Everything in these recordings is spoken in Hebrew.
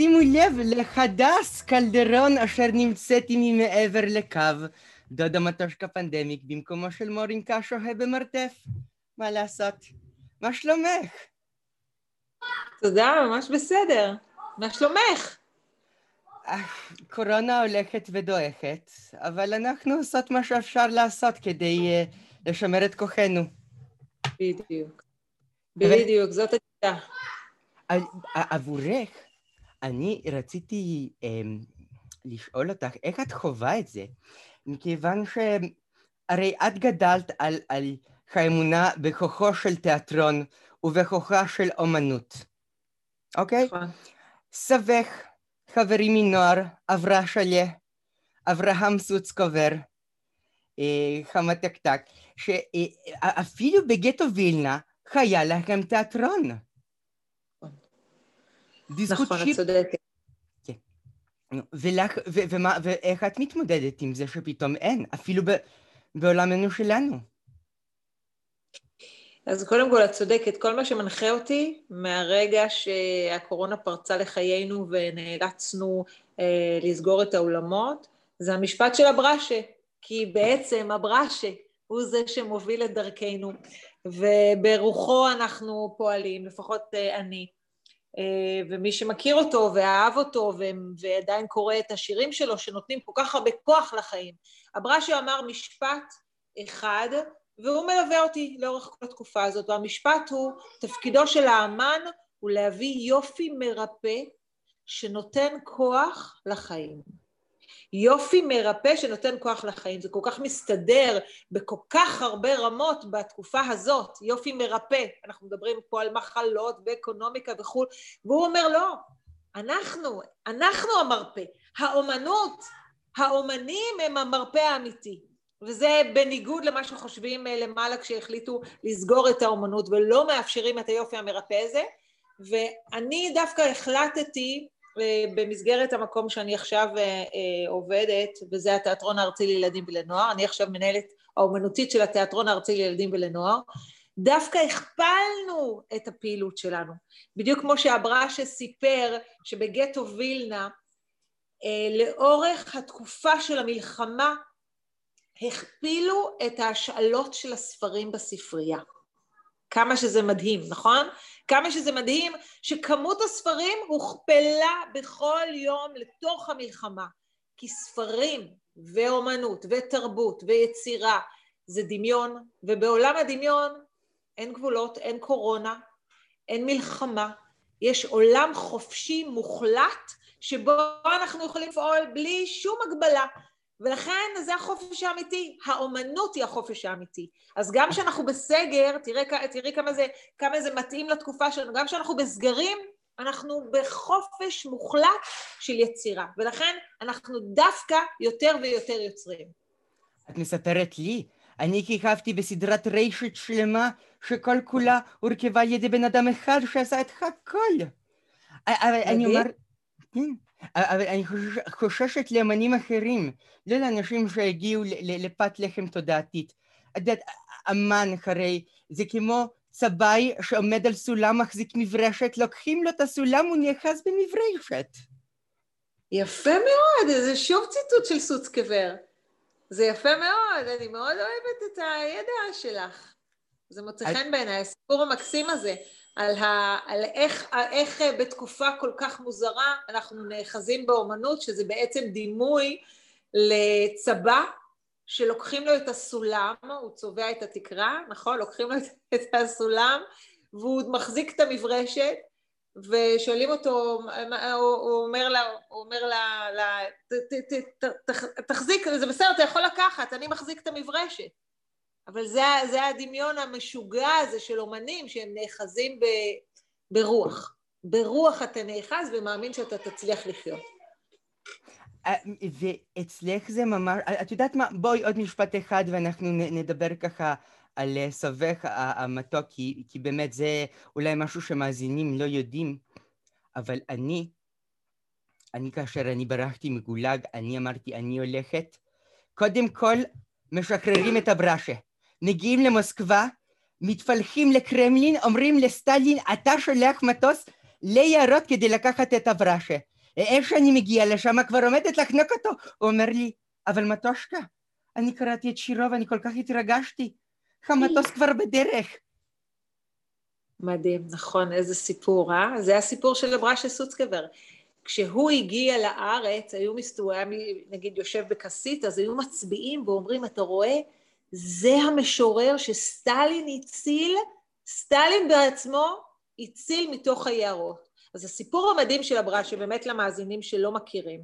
שימו לב לחדס קלדרון אשר נמצאת עמי מעבר לקו. דודה מטושקה פנדמיק במקומו של מורינקה שוהה במרתף. מה לעשות? מה שלומך? תודה, ממש בסדר. מה שלומך? קורונה הולכת ודועכת, אבל אנחנו עושות מה שאפשר לעשות כדי uh, לשמר את כוחנו. בדיוק. בדיוק, זאת השיטה. עבורך, אני רציתי um, לשאול אותך, איך את חווה את זה? מכיוון שהרי את גדלת על, על האמונה בכוחו של תיאטרון ובכוחה של אומנות, אוקיי? נכון. סבך, חברי מנוער, אברה שליה, אברהם סוצקובר, אה, חמתקתק, שאפילו בגטו וילנה היה לכם תיאטרון. נכון, את צודקת. כן. ולך, ו- ומה, ואיך את מתמודדת עם זה שפתאום אין, אפילו ב- בעולמנו שלנו? אז קודם כל את צודקת, כל מה שמנחה אותי מהרגע שהקורונה פרצה לחיינו ונאלצנו אה, לסגור את האולמות, זה המשפט של הברשה, כי בעצם הברשה הוא זה שמוביל את דרכנו, וברוחו אנחנו פועלים, לפחות אה, אני. אה, ומי שמכיר אותו ואהב אותו ועדיין קורא את השירים שלו שנותנים כל כך הרבה כוח לחיים. הברשה אמר משפט אחד והוא מלווה אותי לאורך כל התקופה הזאת, והמשפט הוא, תפקידו של האמן הוא להביא יופי מרפא שנותן כוח לחיים. יופי מרפא שנותן כוח לחיים, זה כל כך מסתדר בכל כך הרבה רמות בתקופה הזאת, יופי מרפא, אנחנו מדברים פה על מחלות באקונומיקה וכו', והוא אומר לא, אנחנו, אנחנו המרפא, האומנות, האומנים הם המרפא האמיתי. וזה בניגוד למה שחושבים אה, למעלה כשהחליטו לסגור את האומנות ולא מאפשרים את היופי המרפא הזה. ואני דווקא החלטתי במסגרת המקום שאני עכשיו אה, עובדת וזה התיאטרון הארצי לילדים ולנוער, אני עכשיו מנהלת האומנותית של התיאטרון הארצי לילדים ולנוער דווקא הכפלנו את הפעילות שלנו בדיוק כמו שאברשה סיפר שבגטו וילנה לאורך התקופה של המלחמה הכפילו את ההשאלות של הספרים בספרייה. כמה שזה מדהים, נכון? כמה שזה מדהים שכמות הספרים הוכפלה בכל יום לתוך המלחמה. כי ספרים ואומנות ותרבות ויצירה זה דמיון, ובעולם הדמיון אין גבולות, אין קורונה, אין מלחמה, יש עולם חופשי מוחלט שבו אנחנו יכולים לפעול בלי שום הגבלה. ולכן זה החופש האמיתי, האומנות היא החופש האמיתי. אז גם כשאנחנו בסגר, תראי, תראי כמה, זה, כמה זה מתאים לתקופה שלנו, גם כשאנחנו בסגרים, אנחנו בחופש מוחלט של יצירה, ולכן אנחנו דווקא יותר ויותר יוצרים. את מספרת לי, אני כיכבתי בסדרת רשת שלמה שכל כולה הורכבה על ידי בן אדם אחד שעשה את הכל. אני אומר... כן. אבל אני חוששת לאמנים אחרים, לא לאנשים שהגיעו לפת לחם תודעתית. את יודעת, אמן הרי זה כמו צבעי שעומד על סולם מחזיק מברשת, לוקחים לו את הסולם, הוא נאחז במברשת. יפה מאוד, זה שוב ציטוט של סוצקבר. זה יפה מאוד, אני מאוד אוהבת את הידע שלך. זה מוצא חן בעיניי, הסיפור המקסים הזה. על, ה, על איך, איך בתקופה כל כך מוזרה אנחנו נאחזים באומנות, שזה בעצם דימוי לצבא שלוקחים לו את הסולם, הוא צובע את התקרה, נכון? לוקחים לו את הסולם והוא מחזיק את המברשת ושואלים אותו, הוא אומר לה, הוא אומר לה, לה ת, ת, ת, ת, תחזיק, זה בסדר, אתה יכול לקחת, אני מחזיק את המברשת. אבל זה, זה הדמיון המשוגע הזה של אומנים שהם נאחזים ב, ברוח. ברוח אתה נאחז ומאמין שאתה תצליח לחיות. אה, ואצלך זה ממש, את יודעת מה, בואי עוד משפט אחד ואנחנו נדבר ככה על סבך המתוק, כי, כי באמת זה אולי משהו שמאזינים לא יודעים, אבל אני, אני כאשר אני ברחתי מגולג, אני אמרתי, אני הולכת, קודם כל משחררים את הברשה. מגיעים למוסקבה, מתפלחים לקרמלין, אומרים לסטלין, אתה שולח מטוס ליערות כדי לקחת את הברשה. איך שאני מגיע לשם כבר עומדת לחנוק אותו. הוא אומר לי, אבל מטושקה, אני קראתי את שירו ואני כל כך התרגשתי. המטוס כבר בדרך. מדהים, נכון, איזה סיפור, אה? זה הסיפור של אברשה סוצקבר. כשהוא הגיע לארץ, היו מסתובבים, נגיד יושב בכסית, אז היו מצביעים ואומרים, אתה רואה, זה המשורר שסטלין הציל, סטלין בעצמו הציל מתוך היערות. אז הסיפור המדהים של אברשה, באמת למאזינים שלא מכירים,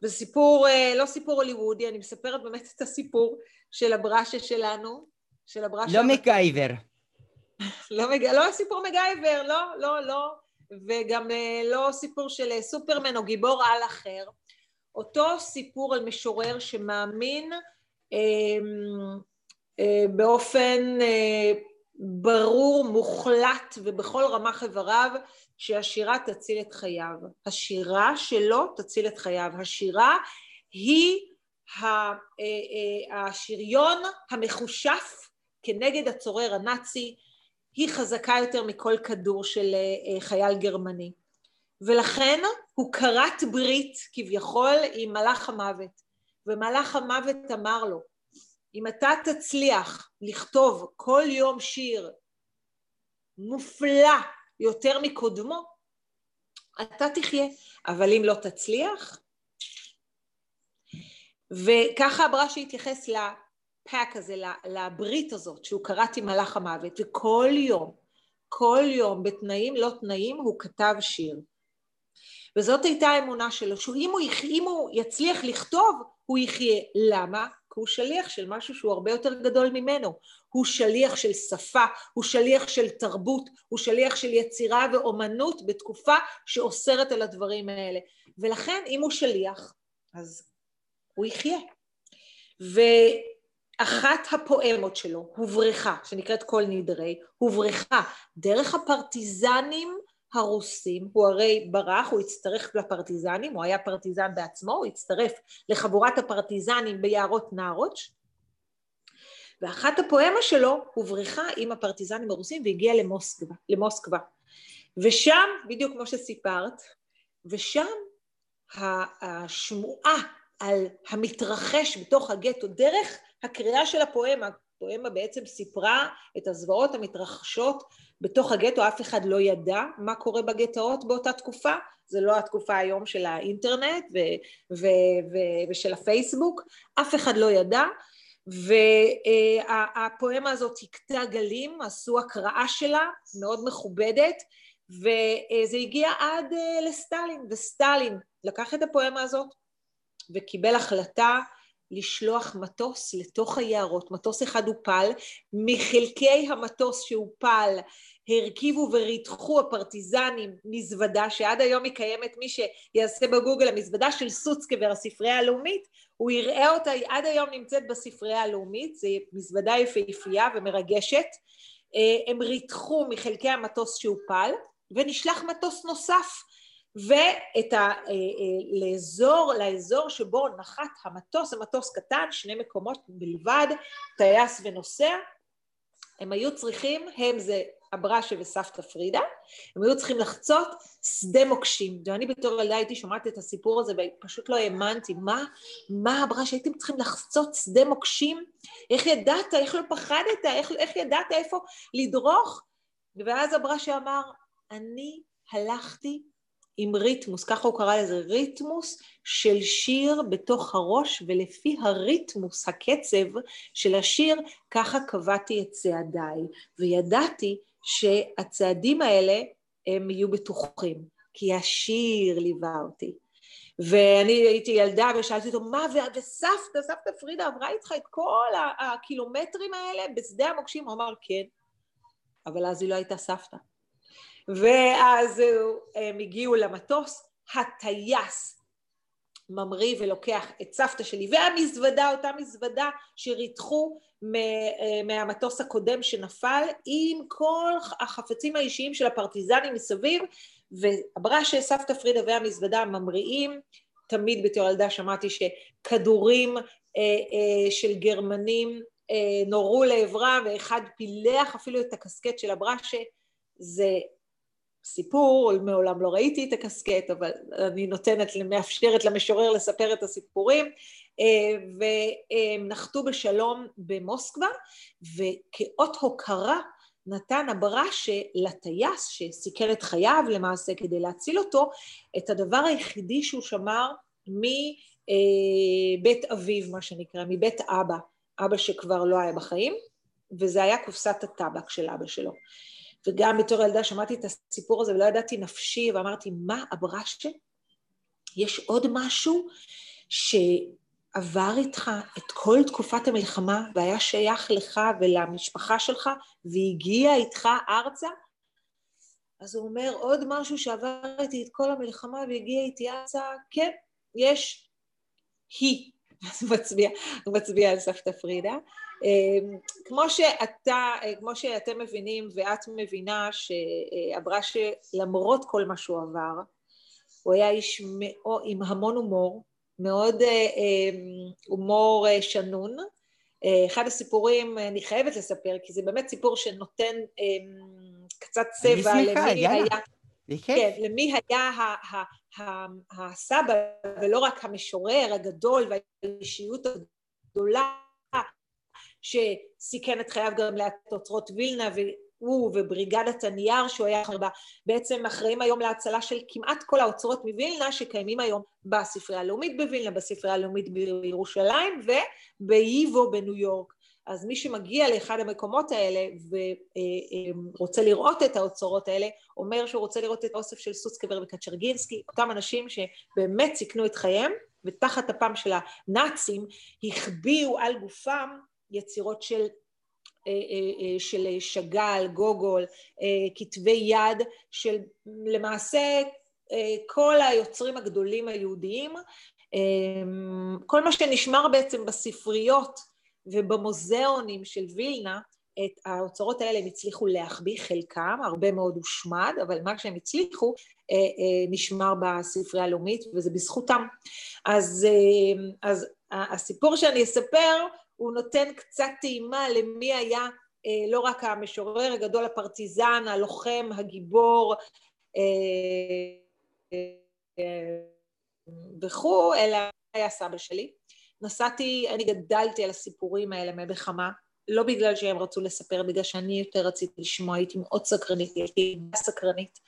זה סיפור, אה, לא סיפור הוליוודי, אני מספרת באמת את הסיפור של הברשה שלנו, של הברשה... לא מקייבר. לא, מג... לא סיפור מגייבר, לא, לא, לא, וגם אה, לא סיפור של אה, סופרמן או גיבור על אחר. אותו סיפור על משורר שמאמין באופן אה, ברור, מוחלט ובכל רמ"ח איבריו שהשירה תציל את חייו. השירה שלו תציל את חייו. השירה היא אה, אה, השריון המחושף כנגד הצורר הנאצי, היא חזקה יותר מכל כדור של אה, חייל גרמני. ולכן הוא כרת ברית כביכול עם מלאך המוות, ומלאך המוות אמר לו, אם אתה תצליח לכתוב כל יום שיר מופלא יותר מקודמו, אתה תחיה, אבל אם לא תצליח, וככה ברש"י התייחס לפאק הזה, לברית הזאת שהוא קראת עם מלאך המוות, וכל יום, כל יום, בתנאים לא תנאים, הוא כתב שיר. וזאת הייתה האמונה שלו, שאם הוא, הוא יצליח לכתוב, הוא יחיה. למה? כי הוא שליח של משהו שהוא הרבה יותר גדול ממנו. הוא שליח של שפה, הוא שליח של תרבות, הוא שליח של יצירה ואומנות בתקופה שאוסרת על הדברים האלה. ולכן אם הוא שליח, אז הוא יחיה. ואחת הפואמות שלו הוברחה, שנקראת כל נדרי, הוברחה דרך הפרטיזנים הרוסים, הוא הרי ברח, הוא הצטרף לפרטיזנים, הוא היה פרטיזן בעצמו, הוא הצטרף לחבורת הפרטיזנים ביערות נארוץ', ואחת הפואמה שלו הוברחה עם הפרטיזנים הרוסים והגיעה למוסקבה, למוסקבה. ושם, בדיוק כמו שסיפרת, ושם השמועה על המתרחש בתוך הגטו דרך הקריאה של הפואמה, הפואמה בעצם סיפרה את הזוועות המתרחשות בתוך הגטו, אף אחד לא ידע מה קורה בגטאות באותה תקופה, זה לא התקופה היום של האינטרנט ו- ו- ו- ושל הפייסבוק, אף אחד לא ידע, והפואמה הזאת הכתה גלים, עשו הקראה שלה, מאוד מכובדת, וזה הגיע עד אה, לסטלין, וסטלין לקח את הפואמה הזאת וקיבל החלטה לשלוח מטוס לתוך היערות, מטוס אחד הופל, מחלקי המטוס שהופל הרכיבו וריתחו הפרטיזנים מזוודה, שעד היום היא קיימת, מי שיעשה בגוגל המזוודה של סוצקבר, הספרייה הלאומית, הוא יראה אותה, היא עד היום נמצאת בספרייה הלאומית, זו מזוודה יפהפייה ומרגשת, אה, הם ריתחו מחלקי המטוס שהופל, ונשלח מטוס נוסף ה... אה, אה, שבו נחת המטוס, המטוס קטן, שני מקומות בלבד, טייס ונוסע, הם היו צריכים, הם זה אברשה וסבתא פרידה, הם היו צריכים לחצות שדה מוקשים. ואני בתור ילדה הייתי שומעת את הסיפור הזה ופשוט לא האמנתי, מה, מה אברשה, הייתם צריכים לחצות שדה מוקשים? איך ידעת, איך לא פחדת, איך, איך ידעת איפה לדרוך? ואז אברשה אמר, אני הלכתי עם ריתמוס, ככה הוא קרא לזה, ריתמוס של שיר בתוך הראש, ולפי הריתמוס, הקצב של השיר, ככה קבעתי את צעדיי, וידעתי שהצעדים האלה הם יהיו בטוחים, כי השיר ליווה אותי. ואני הייתי ילדה ושאלתי אותו, מה, וסבתא, סבתא פרידה עברה איתך את כל הקילומטרים האלה בשדה המוקשים? הוא אמר, כן, אבל אז היא לא הייתה סבתא. ואז הם הגיעו למטוס, הטייס ממריא ולוקח את סבתא שלי והמזוודה, אותה מזוודה שריתחו מהמטוס הקודם שנפל עם כל החפצים האישיים של הפרטיזנים מסביב והברשה, סבתא פרידה והמזוודה ממריאים, תמיד בתור ילדה שמעתי שכדורים אה, אה, של גרמנים אה, נורו לעברם ואחד פילח אפילו את הקסקט של הברשה, זה סיפור, מעולם לא ראיתי את הקסקט, אבל אני נותנת, מאפשרת למשורר לספר את הסיפורים, אה, והם נחתו בשלום במוסקבה, וכאות הוקרה נתן הברשה לטייס שסיכן את חייו למעשה כדי להציל אותו, את הדבר היחידי שהוא שמר מבית אביו, מה שנקרא, מבית אבא, אבא שכבר לא היה בחיים, וזה היה קופסת הטבק של אבא שלו. וגם בתור ילדה שמעתי את הסיפור הזה ולא ידעתי נפשי, ואמרתי, מה הברשה? יש עוד משהו שעבר איתך את כל תקופת המלחמה והיה שייך לך ולמשפחה שלך והגיע איתך ארצה? אז הוא אומר, עוד משהו שעבר איתי את כל המלחמה והגיע איתי ארצה, כן, יש היא. אז הוא מצביע, הוא מצביע על סבתא פרידה. אמ, כמו שאתה, כמו שאתם מבינים ואת מבינה שעברה שלמרות כל מה שהוא עבר, הוא היה איש מאו, עם המון הומור, מאוד אה, אמ, הומור אה, שנון. אה, אחד הסיפורים, אני חייבת לספר, כי זה באמת סיפור שנותן אמ, קצת צבע למי. היה... כן, למי היה הסבא, ולא רק המשורר הגדול והאישיות הגדולה שסיכן את חייו גם לאוצרות וילנה, והוא ובריגדת הנייר שהוא היה בה, בעצם אחראים היום להצלה של כמעט כל האוצרות מווילנה שקיימים היום בספרייה הלאומית בווילנה, בספרייה הלאומית בירושלים ובייבו בניו יורק. אז מי שמגיע לאחד המקומות האלה ורוצה לראות את האוצרות האלה, אומר שהוא רוצה לראות את האוסף של סוסקבר וקצ'רגינסקי, אותם אנשים שבאמת סיכנו את חייהם, ותחת אפם של הנאצים החביאו על גופם יצירות של אה, אה, אה, של שאגאל, גוגול, כתבי יד של למעשה כל היוצרים הגדולים היהודיים, כל מה שנשמר בעצם בספריות ובמוזיאונים של וילנה, את האוצרות האלה הם הצליחו להחביא חלקם, הרבה מאוד הושמד, אבל מה שהם הצליחו נשמר בספרייה הלאומית וזה בזכותם. אז, אז הסיפור שאני אספר הוא נותן קצת טעימה למי היה אה, לא רק המשורר הגדול, הפרטיזן, הלוחם, הגיבור אה, אה, וכו', אלא היה סבא שלי. נסעתי, אני גדלתי על הסיפורים האלה מבחמה, לא בגלל שהם רצו לספר, בגלל שאני יותר רציתי לשמוע, הייתי מאוד סקרנית, הייתי סקרנית,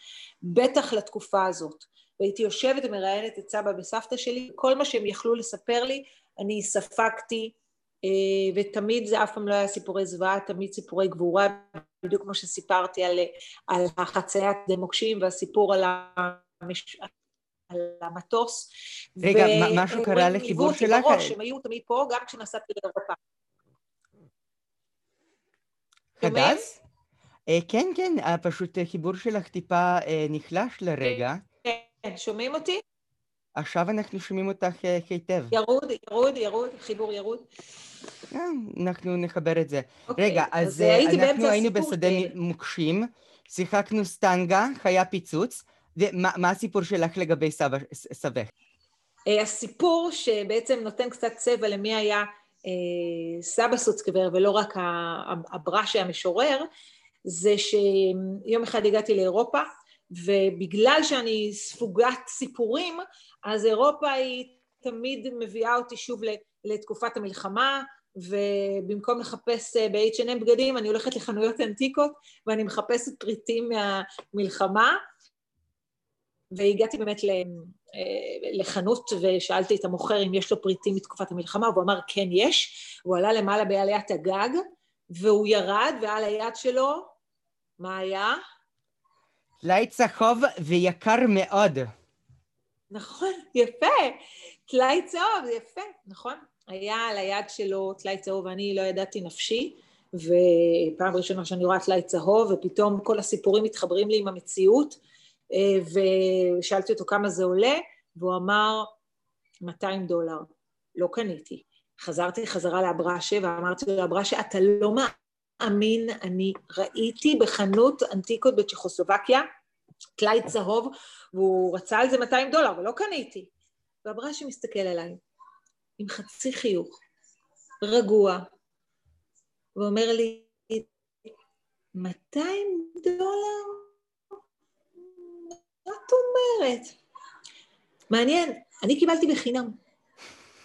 בטח לתקופה הזאת. והייתי יושבת ומראיינת את סבא וסבתא שלי, כל מה שהם יכלו לספר לי, אני ספגתי, ותמיד זה אף פעם לא היה סיפורי זוועה, תמיד סיפורי גבורה, בדיוק כמו שסיפרתי על, על החציית מוקשים והסיפור על, המש... על המטוס. רגע, ו... משהו קרה לחיבור שלך? בראש, הם היו תמיד פה, גם כשנסעתי לאירופה. חדש? אה, כן, כן, פשוט החיבור שלך טיפה אה, נחלש לרגע. כן, שומעים אותי? עכשיו אנחנו שומעים אותך היטב. ירוד, ירוד, ירוד, חיבור ירוד. כן, אנחנו נחבר את זה. אוקיי, רגע, אז אנחנו היינו בשדה מוקשים, שיחקנו סטנגה, חיה פיצוץ, ומה הסיפור שלך לגבי סבך? הסיפור שבעצם נותן קצת צבע למי היה סבא סוצקבר ולא רק הבראשי המשורר, זה שיום אחד הגעתי לאירופה, ובגלל שאני ספוגת סיפורים, אז אירופה היא תמיד מביאה אותי שוב לתקופת המלחמה, ובמקום לחפש אה, ב-H&M בגדים, אני הולכת לחנויות אנטיקות, ואני מחפשת פריטים מהמלחמה, והגעתי באמת אה, לחנות ושאלתי את המוכר אם יש לו פריטים מתקופת המלחמה, והוא אמר כן יש, הוא עלה למעלה בעליית הגג, והוא ירד, ועל היד שלו, מה היה? טלאי צהוב ויקר מאוד. נכון, יפה. טלאי צהוב, יפה, נכון. היה על היד שלו טלאי צהוב ואני לא ידעתי נפשי, ופעם ראשונה שאני רואה טלאי צהוב, ופתאום כל הסיפורים מתחברים לי עם המציאות, אה, ושאלתי אותו כמה זה עולה, והוא אמר 200 דולר. לא קניתי. חזרתי חזרה לאברשה ואמרתי לו, אברשה, אתה לא מאמין, אני ראיתי בחנות אנטיקות בצ'כוסלובקיה, טלאי צהוב, והוא רצה על זה 200 דולר, ולא קניתי. והברשי מסתכל עליי, עם חצי חיוך, רגוע, ואומר לי, 200 דולר? את אומרת? מעניין, אני קיבלתי בחינם.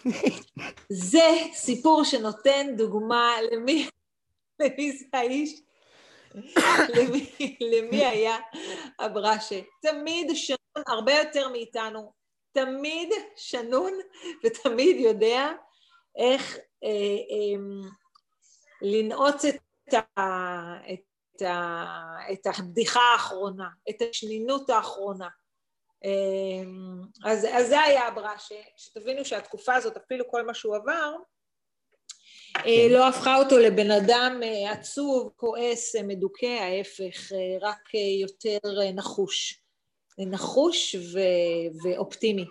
זה סיפור שנותן דוגמה למי, למי זה האיש, למי, למי היה הברשה. תמיד שנון הרבה יותר מאיתנו, תמיד שנון ותמיד יודע איך אה, אה, לנעוץ את, ה, את, ה, את הבדיחה האחרונה, את השנינות האחרונה. אמ, אז, אז זה היה הברשה, שתבינו שהתקופה הזאת, אפילו כל מה שהוא עבר, אה. לא הפכה אותו לבן אדם אה, עצוב, כועס, אה, מדוכא, ההפך, רק יותר נחוש. נחוש ו, ואופטימי.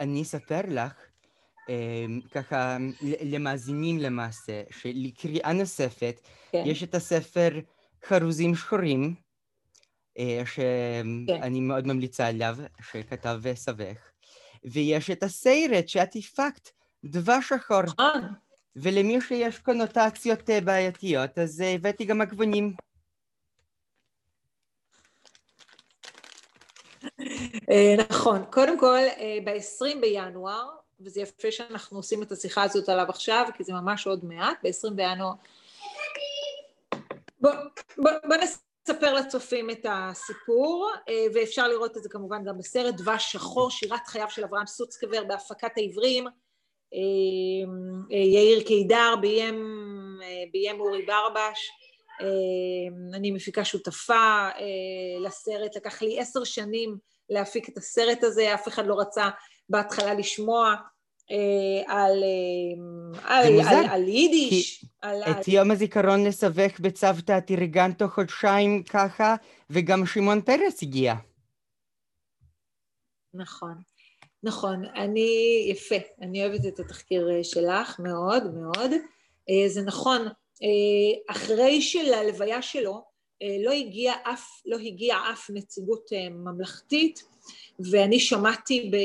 אני אספר לך, ככה למאזינים למעשה, שלקריאה נוספת, כן. יש את הספר חרוזים שחורים, אה, שאני כן. מאוד ממליצה עליו, שכתב סבך, ויש את הסרט שאת הפקת, דבש שחור. ולמי שיש קונוטציות אה, בעייתיות, אז אה, הבאתי גם עגבונים. נכון. קודם כל, ב-20 בינואר, וזה יפה שאנחנו עושים את השיחה הזאת עליו עכשיו, כי זה ממש עוד מעט, ב-20 בינואר... בוא, בוא, בוא נס... ספר לצופים את הסיפור, אה, ואפשר לראות את זה כמובן גם בסרט דבש שחור, שירת חייו של אברהם סוצקבר בהפקת העברים, אה, אה, יאיר קידר ביים, ביים אורי ברבש, אני מפיקה שותפה לסרט, לקח לי עשר שנים להפיק את הסרט הזה, אף אחד לא רצה בהתחלה לשמוע, אה, על, אה, על, על, על יידיש. על, את על... יום הזיכרון לסבך בצוותא תארגן תוך חודשיים ככה, וגם שמעון פרס הגיע. נכון, נכון. אני, יפה, אני אוהבת את התחקיר אה, שלך מאוד מאוד. זה נכון, אחרי שלהלוויה שלו לא הגיע אף, לא הגיע אף נציגות ממלכתית, ואני שמעתי ב,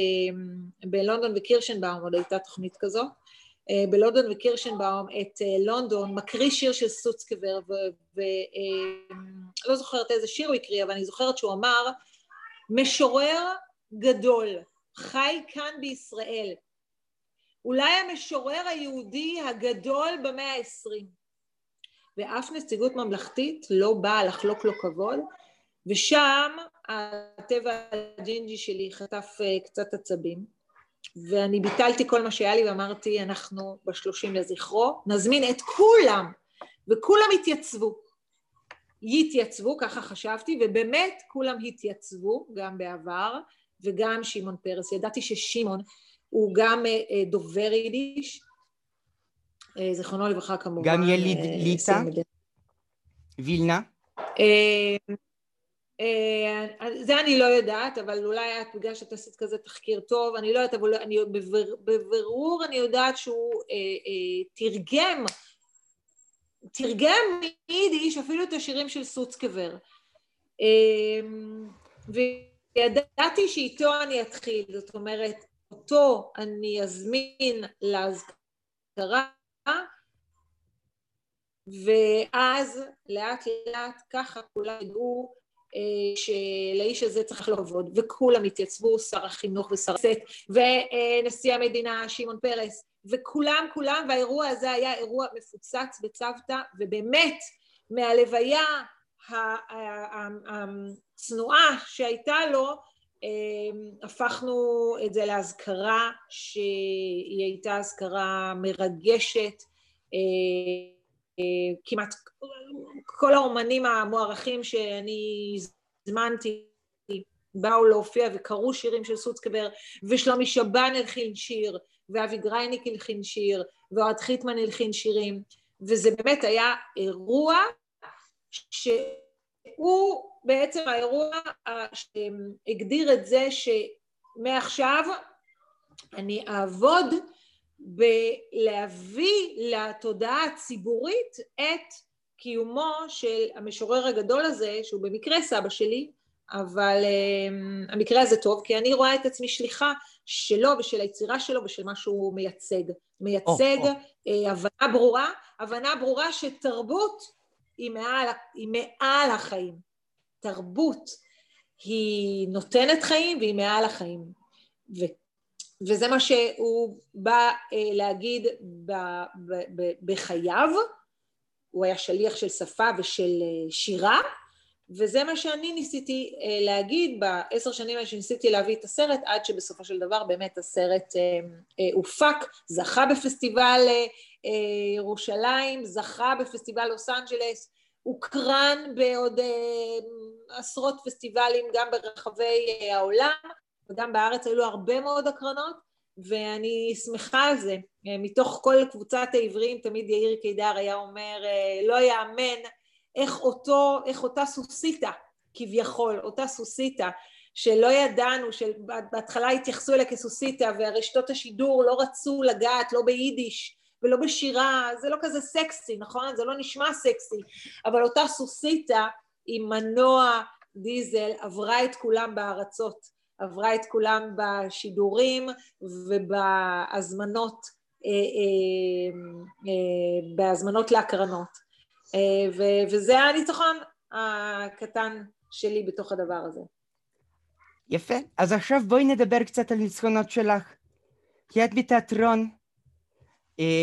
בלונדון וקירשנבאום, עוד הייתה תוכנית כזו, אה, בלונדון וקירשנבאום את אה, לונדון, מקריא שיר של סוצקבר, ולא אה, זוכרת איזה שיר הוא הקריא, אבל אני זוכרת שהוא אמר, משורר גדול, חי כאן בישראל, אולי המשורר היהודי הגדול במאה העשרים, ואף נציגות ממלכתית לא באה לחלוק לו כבוד, ושם הטבע הג'ינג'י שלי חטף אה, קצת עצבים, ואני ביטלתי כל מה שהיה לי ואמרתי, אנחנו בשלושים לזכרו, נזמין את כולם, וכולם התייצבו. יתייצבו, ככה חשבתי, ובאמת כולם התייצבו, גם בעבר, וגם שמעון פרס. ידעתי ששמעון הוא גם אה, אה, דובר יידיש, זיכרונו לברכה כמובן. גם יליד ליטא? וילנה? אה, זה אני לא יודעת, אבל אולי את, בגלל שאת עשית כזה תחקיר טוב, אני לא יודעת, אבל אני, בבר, בבירור אני יודעת שהוא אה, אה, תרגם, תרגם מיידיש אפילו את השירים של סוצקבר. אה, וידעתי שאיתו אני אתחיל, זאת אומרת, אותו אני אזמין להזכרה, ואז לאט לאט ככה כולם ידעו אה, שלאיש הזה צריך לעבוד, וכולם התייצבו, שר החינוך ושר הסט, ונשיא המדינה שמעון פרס, וכולם כולם, והאירוע הזה היה אירוע מפוצץ בצוותא, ובאמת מהלוויה הצנועה שהייתה לו, אה, הפכנו את זה להזכרה שהיא הייתה הזכרה מרגשת, אה, כמעט כל האומנים המוערכים שאני הזמנתי באו להופיע וקראו שירים של סוצקבר, ושלומי שבן הלחין שיר, ואבי גרייניק הלחין שיר, ואוהד חיטמן הלחין שירים, וזה באמת היה אירוע שהוא בעצם האירוע שהגדיר את זה שמעכשיו אני אעבוד בלהביא לתודעה הציבורית את קיומו של המשורר הגדול הזה, שהוא במקרה סבא שלי, אבל um, המקרה הזה טוב, כי אני רואה את עצמי שליחה שלו ושל היצירה שלו ושל מה שהוא מייצג. מייצג oh, oh. Uh, הבנה ברורה, הבנה ברורה שתרבות היא מעל, היא מעל החיים. תרבות היא נותנת חיים והיא מעל החיים. ו, וזה מה שהוא בא אה, להגיד ב, ב, ב, בחייו, הוא היה שליח של שפה ושל אה, שירה, וזה מה שאני ניסיתי אה, להגיד בעשר שנים האלה שניסיתי להביא את הסרט, עד שבסופו של דבר באמת הסרט הופק, זכה בפסטיבל ירושלים, זכה בפסטיבל לוס אנג'לס, הוקרן בעוד עשרות פסטיבלים גם ברחבי העולם, וגם בארץ היו הרבה מאוד הקרנות, ואני שמחה על זה. מתוך כל קבוצת העבריים, תמיד יאיר קידר היה אומר, לא יאמן איך אותו, איך אותה סוסיתא, כביכול, אותה סוסיתא, שלא ידענו, שבהתחלה התייחסו אליה כסוסיתא, והרשתות השידור לא רצו לגעת, לא ביידיש ולא בשירה, זה לא כזה סקסי, נכון? זה לא נשמע סקסי, אבל אותה סוסיתא עם מנוע דיזל עברה את כולם בארצות. עברה את כולם בשידורים ובהזמנות, אה, אה, אה, בהזמנות להקרנות. וזה הניצחון הקטן שלי בתוך הדבר הזה. יפה. אז עכשיו בואי נדבר קצת על ניצחונות שלך. כי את בתיאטרון.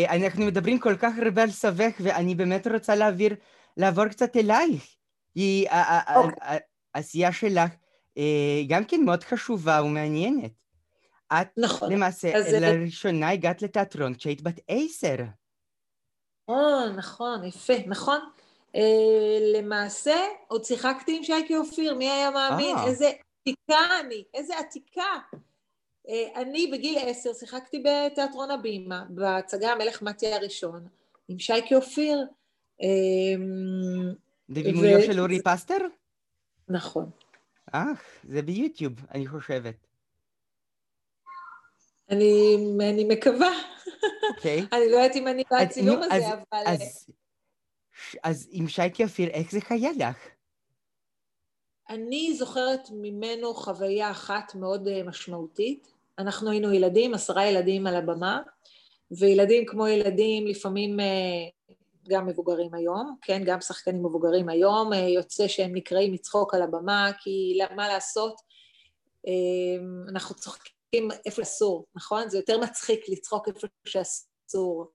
אנחנו מדברים כל כך הרבה על סבך, ואני באמת רוצה להעביר, לעבור קצת אלייך. כי אוקיי. העשייה שלך אה, גם כן מאוד חשובה ומעניינת. את נכון. למעשה לראשונה זה... הגעת לתיאטרון כשהיית בת עשר. או, נכון, יפה, נכון. אה, למעשה, עוד שיחקתי עם שייקי אופיר, מי היה מאמין? אה. איזה עתיקה אני, איזה עתיקה. אה, אני בגיל עשר שיחקתי בתיאטרון הבימה, בהצגה המלך מתי הראשון, עם שייקי אופיר. בבימויו ו... של אורי פסטר? נכון. אה, זה ביוטיוב, אני חושבת. אני, אני מקווה. אוקיי. Okay. אני לא יודעת אם אני בצילום הזה, אז, אבל... אז, אז עם שייקי אופיר, איך זה היה לך? אני זוכרת ממנו חוויה אחת מאוד אה, משמעותית. אנחנו היינו ילדים, עשרה ילדים על הבמה, וילדים כמו ילדים לפעמים אה, גם מבוגרים היום, כן, גם שחקנים מבוגרים היום, אה, יוצא שהם נקראים לצחוק על הבמה, כי מה לעשות, אה, אנחנו צוחקים איפה אסור, נכון? זה יותר מצחיק לצחוק איפה שאסור.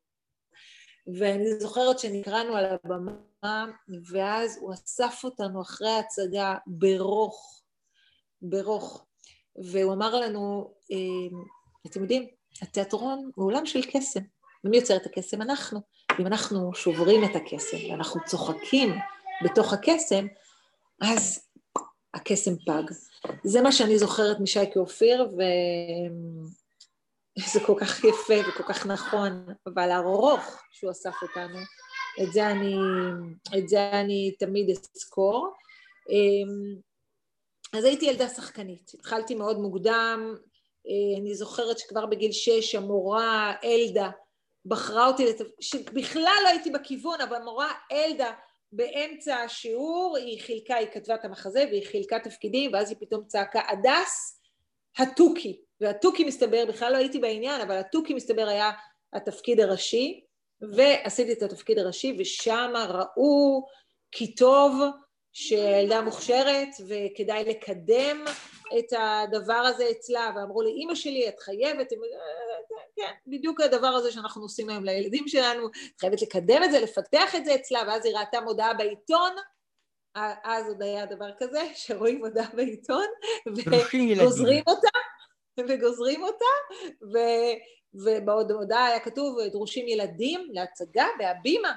ואני זוכרת שנקראנו על הבמה, ואז הוא אסף אותנו אחרי ההצגה ברוך, ברוך, והוא אמר לנו, אה, אתם יודעים, התיאטרון הוא עולם של קסם. ומי יוצר את הקסם? אנחנו. אם אנחנו שוברים את הקסם ואנחנו צוחקים בתוך הקסם, אז הקסם פג. זה מה שאני זוכרת משייקי אופיר, וזה כל כך יפה וכל כך נכון, אבל הרוך שהוא אסף אותנו, את זה אני, את זה אני תמיד אזכור. אז הייתי ילדה שחקנית, התחלתי מאוד מוקדם, אני זוכרת שכבר בגיל שש המורה אלדה בחרה אותי, לתפ... שבכלל לא הייתי בכיוון, אבל מורה אלדה באמצע השיעור, היא חילקה, היא כתבה את המחזה והיא חילקה תפקידים, ואז היא פתאום צעקה, הדס התוכי, והתוכי מסתבר, בכלל לא הייתי בעניין, אבל התוכי מסתבר היה התפקיד הראשי, ועשיתי את התפקיד הראשי, ושם ראו כי טוב שילדה מוכשרת וכדאי לקדם את הדבר הזה אצלה, ואמרו לי, אימא שלי, את חייבת, כן, בדיוק הדבר הזה שאנחנו עושים היום לילדים שלנו, את חייבת לקדם את זה, לפתח את זה אצלה, ואז היא ראתה מודעה בעיתון, אז עוד היה דבר כזה, שרואים מודעה בעיתון, וגוזרים אותה, וגוזרים אותה, ו... ובהודעה היה כתוב דרושים ילדים להצגה בהבימה.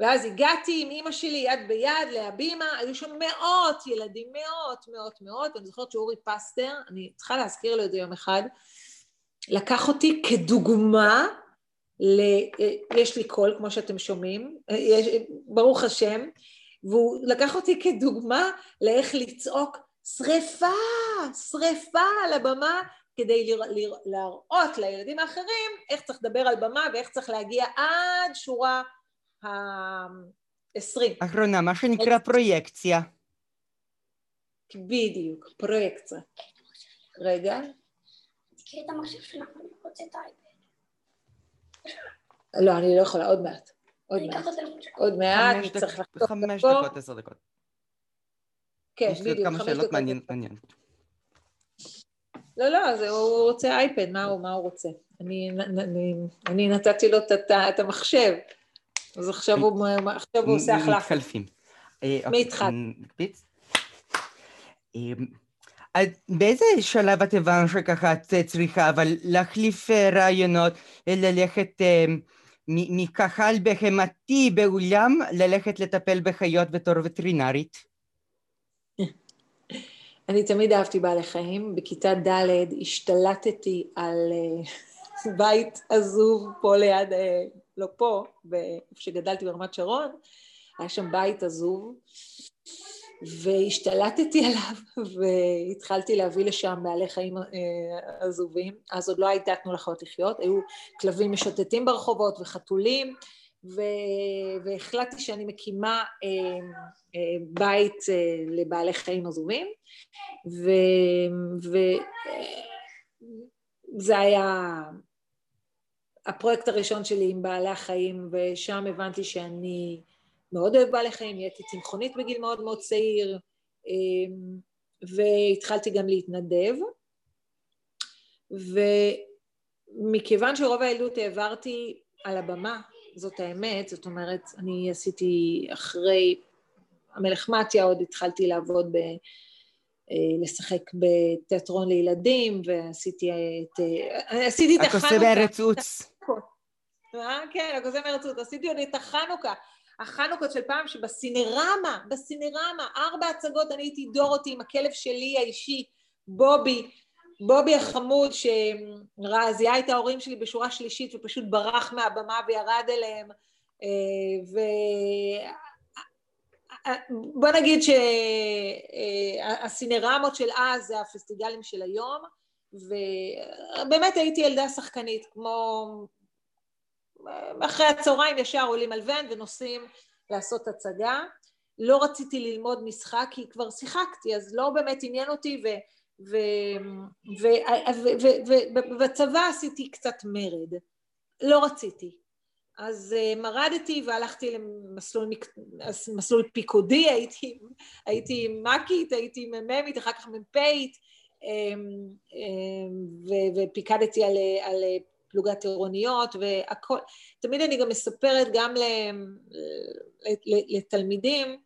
ואז הגעתי עם אימא שלי יד ביד להבימה, היו שם מאות ילדים, מאות, מאות, מאות, ואני זוכרת שאורי פסטר, אני צריכה להזכיר לו את זה יום אחד, לקח אותי כדוגמה, ל... יש לי קול, כמו שאתם שומעים, יש... ברוך השם, והוא לקח אותי כדוגמה לאיך לצעוק שריפה, שריפה על הבמה, כדי להראות לילדים האחרים איך צריך לדבר על במה ואיך צריך להגיע עד שורה ה-20. אחרונה, מה שנקרא פרויקציה. בדיוק, פרויקציה. רגע. תקראי את המחשב שלך, אני רוצה את האייפד. לא, אני לא יכולה, עוד מעט. עוד מעט. עוד מעט, צריך לחתוך חמש דקות, עשר דקות. כן, יש לי עוד בדיוק, כמה חמש שאלות דקות. מעניינות. לא, לא, זה, הוא רוצה אייפד, מה הוא, מה הוא רוצה? אני, אני, אני נתתי לו את המחשב, אז עכשיו הוא, עושה החלפה. מתחלפים. אה, אוקיי, התחל? נקפיץ. אה, אז באיזה שלב את הבנת שככה את צריכה, אבל להחליף אה, רעיונות, אה, ללכת אה, מ- מקהל בהמתי באולם, ללכת לטפל בחיות בתור וטרינרית? אני תמיד אהבתי בעלי חיים. בכיתה ד' השתלטתי על אה, בית עזוב פה ליד, אה, לא פה, איפה שגדלתי ברמת שרון, היה שם בית עזוב, והשתלטתי עליו והתחלתי להביא לשם בעלי חיים אה, עזובים. אז עוד לא הייתה תנו לחיות לחיות, היו כלבים משוטטים ברחובות וחתולים, ו... והחלטתי שאני מקימה אה, אה, בית אה, לבעלי חיים עזובים, וזה היה הפרויקט הראשון שלי עם בעלי החיים, ושם הבנתי שאני מאוד אוהב בעלי חיים, נהייתי צמחונית בגיל מאוד מאוד צעיר, אמ, והתחלתי גם להתנדב. ומכיוון שרוב הילדות העברתי על הבמה, זאת האמת, זאת אומרת, אני עשיתי אחרי המלך מתיה, עוד התחלתי לעבוד ב... אה, לשחק בתיאטרון לילדים, ועשיתי את... אה, עשיתי את החנוכה. הקוסם עוץ. אה, כן, הקוסם עוץ. עשיתי עוד את החנוכה. החנוכות של פעם שבסינרמה, בסינרמה, ארבע הצגות, אני הייתי דורותי עם הכלב שלי האישי, בובי, בובי החמוד שזיהה את ההורים שלי בשורה שלישית ופשוט ברח מהבמה וירד אליהם ו... בוא נגיד שהסינרמות של אז זה הפסטיגלים של היום ובאמת הייתי ילדה שחקנית כמו אחרי הצהריים ישר עולים על ון ונוסעים לעשות הצגה. לא רציתי ללמוד משחק כי כבר שיחקתי, אז לא באמת עניין אותי, ובצבא עשיתי קצת מרד. לא רציתי. אז מרדתי והלכתי למסלול מסלול פיקודי, הייתי, הייתי מקית, הייתי מ"מית, אחר כך מ"פית, ופיקדתי על, על פלוגת עירוניות והכל, תמיד אני גם מספרת גם לתלמידים,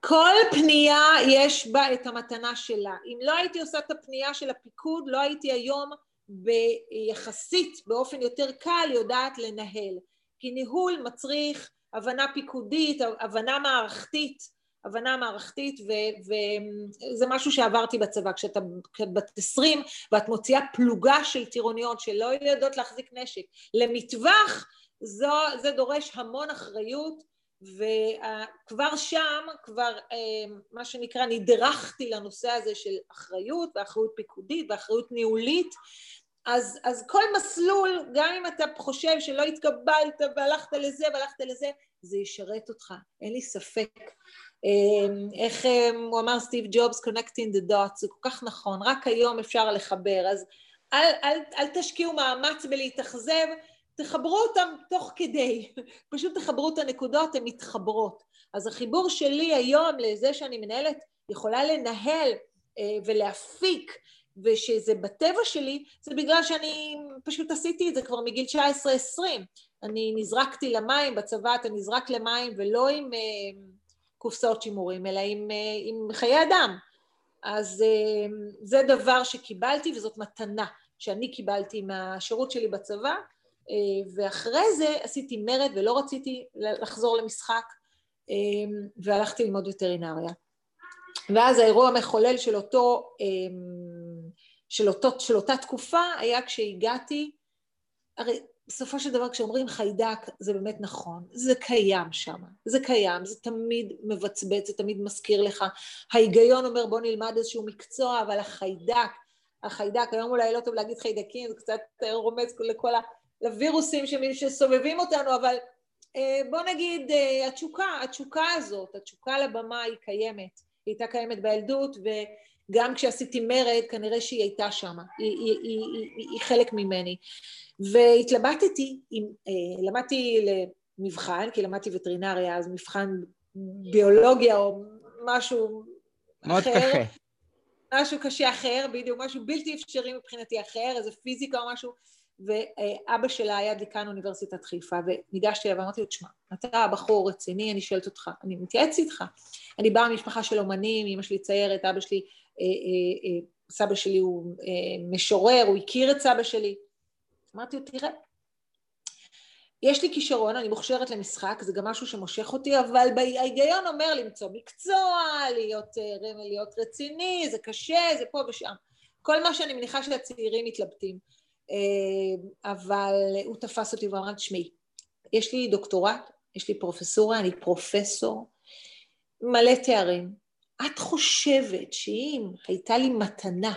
כל פנייה יש בה את המתנה שלה. אם לא הייתי עושה את הפנייה של הפיקוד, לא הייתי היום ביחסית, באופן יותר קל, יודעת לנהל. כי ניהול מצריך הבנה פיקודית, הבנה מערכתית, הבנה מערכתית, וזה משהו שעברתי בצבא. כשאתה בת עשרים ואת מוציאה פלוגה של טירוניות שלא יודעות להחזיק נשק למטווח, זו, זה דורש המון אחריות, וכבר שם, כבר מה שנקרא, נדרכתי לנושא הזה של אחריות, ואחריות פיקודית, ואחריות ניהולית, אז, אז כל מסלול, גם אם אתה חושב שלא התקבלת והלכת לזה והלכת לזה, זה ישרת אותך, אין לי ספק. איך הוא אמר סטיב ג'ובס, connecting the dots, זה כל כך נכון, רק היום אפשר לחבר, אז אל, אל, אל תשקיעו מאמץ בלהתאכזב, תחברו אותם תוך כדי, פשוט תחברו את הנקודות, הן מתחברות. אז החיבור שלי היום לזה שאני מנהלת, יכולה לנהל ולהפיק, ושזה בטבע שלי, זה בגלל שאני פשוט עשיתי את זה כבר מגיל 19-20. אני נזרקתי למים, בצבא אתה נזרק למים ולא עם קופסאות שימורים, אלא עם, עם חיי אדם. אז זה דבר שקיבלתי וזאת מתנה שאני קיבלתי מהשירות שלי בצבא, ואחרי זה עשיתי מרד ולא רציתי לחזור למשחק, והלכתי ללמוד וטרינריה. ואז האירוע המחולל של, אותו, של, אותו, של אותה תקופה היה כשהגעתי, הרי בסופו של דבר כשאומרים חיידק זה באמת נכון, זה קיים שם, זה קיים, זה תמיד מבצבץ, זה תמיד מזכיר לך, ההיגיון אומר בוא נלמד איזשהו מקצוע, אבל החיידק, החיידק, היום אולי לא טוב להגיד חיידקים, זה קצת רומז לכל ה... לווירוסים שסובבים אותנו, אבל בוא נגיד התשוקה, התשוקה הזאת, התשוקה לבמה היא קיימת, היא הייתה קיימת בילדות וגם כשעשיתי מרד כנראה שהיא הייתה שם, היא, היא, היא, היא, היא חלק ממני. והתלבטתי, עם, למדתי למבחן, כי למדתי וטרינריה, אז מבחן ביולוגיה או משהו מאוד אחר. קשה. משהו קשה אחר, בדיוק, משהו בלתי אפשרי מבחינתי אחר, איזה פיזיקה או משהו, ואבא שלה היה דיקן אוניברסיטת חיפה, וניגשתי אליו ואמרתי לו, תשמע, אתה בחור רציני, אני שואלת אותך, אני מתייעץ איתך. אני באה ממשפחה של אומנים, אמא שלי ציירת, אבא שלי, אה, אה, אה, סבא שלי הוא אה, משורר, הוא הכיר את סבא שלי. אמרתי לו, תראה, יש לי כישרון, אני מוכשרת למשחק, זה גם משהו שמושך אותי, אבל ההיגיון אומר למצוא מקצוע, להיות, אה, להיות רציני, זה קשה, זה פה ושם. כל מה שאני מניחה שהצעירים מתלבטים. אה, אבל הוא תפס אותי ואמר, תשמעי, יש לי דוקטורט, יש לי פרופסורה, אני פרופסור, מלא תארים. את חושבת שאם הייתה לי מתנה,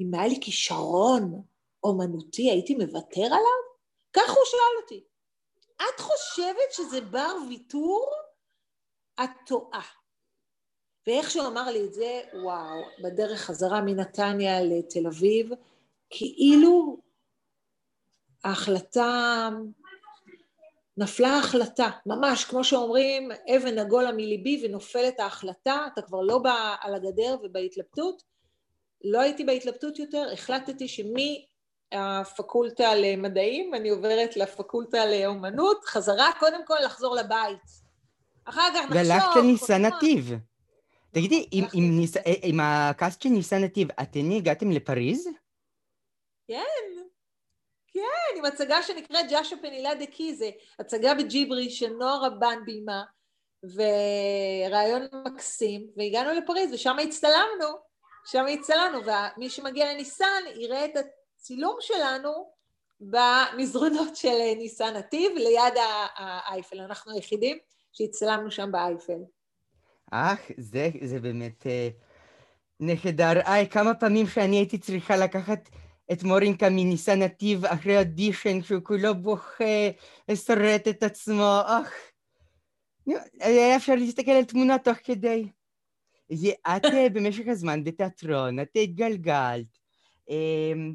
אם היה לי כישרון אומנותי, הייתי מוותר עליו? כך הוא שאל אותי. את חושבת שזה בר ויתור? את טועה. ואיך שהוא אמר לי את זה, וואו, בדרך חזרה מנתניה לתל אביב, כאילו ההחלטה, נפלה ההחלטה, ממש, כמו שאומרים, אבן נגולה מליבי ונופלת ההחלטה, אתה כבר לא בא על הגדר ובהתלבטות. לא הייתי בהתלבטות יותר, החלטתי שמי הפקולטה למדעים, אני עוברת לפקולטה לאומנות, חזרה קודם כל לחזור לבית. אחר כך נחשוב... והלכת לניסן נתיב. תגידי, עם, עם, ניס... אה, עם הקאסט של ניסן נתיב, אתן הגעתם לפריז? כן, כן, עם הצגה שנקראת ג'אשה פנילה דה קיזה, הצגה בג'יברי של נועה רבן ביימה, ורעיון מקסים, והגענו לפריז, ושם הצטלמנו, שם הצטלמנו, ומי שמגיע לניסן יראה את הצילום שלנו במזרונות של ניסן נתיב, ליד האייפל. אנחנו היחידים שהצטלמנו שם באייפל. אך, זה, זה באמת אה, נהדר. איי, כמה פעמים שאני הייתי צריכה לקחת את מורינקה מניסן נתיב אחרי אודישן, שהוא כולו בוכה, שורט את עצמו, אך. היה אפשר להסתכל על תמונה תוך כדי. את אה, במשך הזמן בתיאטרון, את התגלגלת. אמ,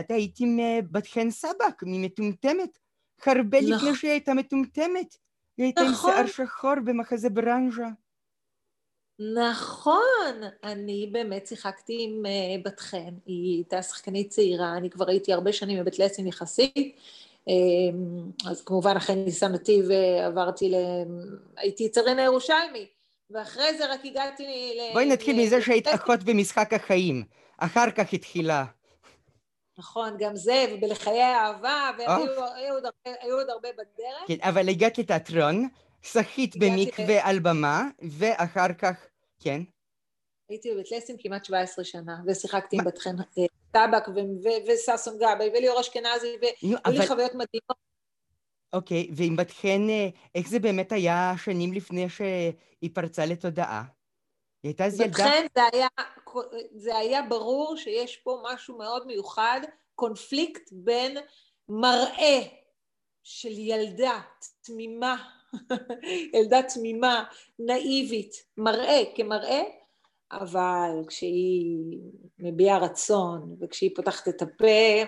את היית עם אה, בת חן סבק, ממטומטמת, הרבה לפני שהיא הייתה מטומטמת. היא הייתה עם נכון. שיער שחור במחזה ברנז'ה. נכון, אני באמת שיחקתי עם uh, בת חן, היא הייתה שחקנית צעירה, אני כבר הייתי הרבה שנים בבית לסין יחסית, um, אז כמובן אחרי ניסן נתיב עברתי ל... הייתי יצרינה ירושלמי, ואחרי זה רק הגעתי ל... בואי נתחיל ל- מזה שהיית אחות במשחק החיים. אחר כך התחילה. נכון, גם זה, ובלחיי האהבה, והיו היו עוד הרבה- בדרך. כן, אבל הגעת לתיאטרון, שחית במקווה על במה, ואחר כך, כן. הייתי בבית לסין כמעט 17 שנה, ושיחקתי עם מה? בת חן אה, טבק וששון גבאי וליאור אשכנזי, והיו לי חוויות מדהימות. אוקיי, ועם בת חן, אה, איך זה באמת היה שנים לפני שהיא פרצה לתודעה? היא הייתה אז ילדה... ובכן זה היה, זה היה ברור שיש פה משהו מאוד מיוחד, קונפליקט בין מראה של ילדה תמימה, ילדה תמימה, נאיבית, מראה כמראה, אבל כשהיא מביעה רצון וכשהיא פותחת את הפה,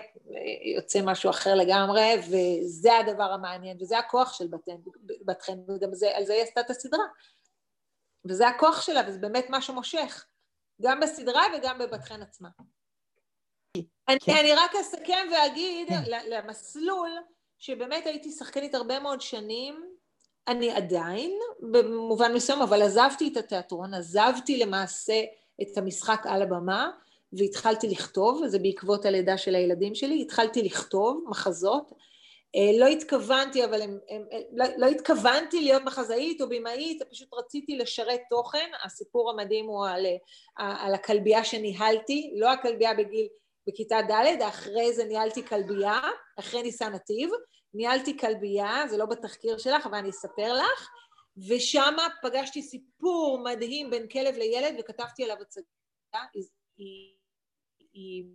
יוצא משהו אחר לגמרי, וזה הדבר המעניין, וזה הכוח של בתן, בת חן, וגם זה, על זה היא עשתה את הסדרה. וזה הכוח שלה, וזה באמת מה שמושך, גם בסדרה וגם בבת חן עצמה. אני, כן. אני רק אסכם ואגיד כן. למסלול, שבאמת הייתי שחקנית הרבה מאוד שנים, אני עדיין, במובן מסוים, אבל עזבתי את התיאטרון, עזבתי למעשה את המשחק על הבמה, והתחלתי לכתוב, וזה בעקבות הלידה של הילדים שלי, התחלתי לכתוב מחזות. אה, לא התכוונתי, אבל הם, הם, לא, לא התכוונתי להיות מחזאית או במאית, פשוט רציתי לשרת תוכן. הסיפור המדהים הוא על, על הכלבייה שניהלתי, לא הכלבייה בגיל, בכיתה ד', אחרי זה ניהלתי כלבייה, אחרי ניסן נתיב, ניהלתי כלבייה, זה לא בתחקיר שלך, אבל אני אספר לך, ושם פגשתי סיפור מדהים בין כלב לילד, וכתבתי עליו הצגה. היא, היא,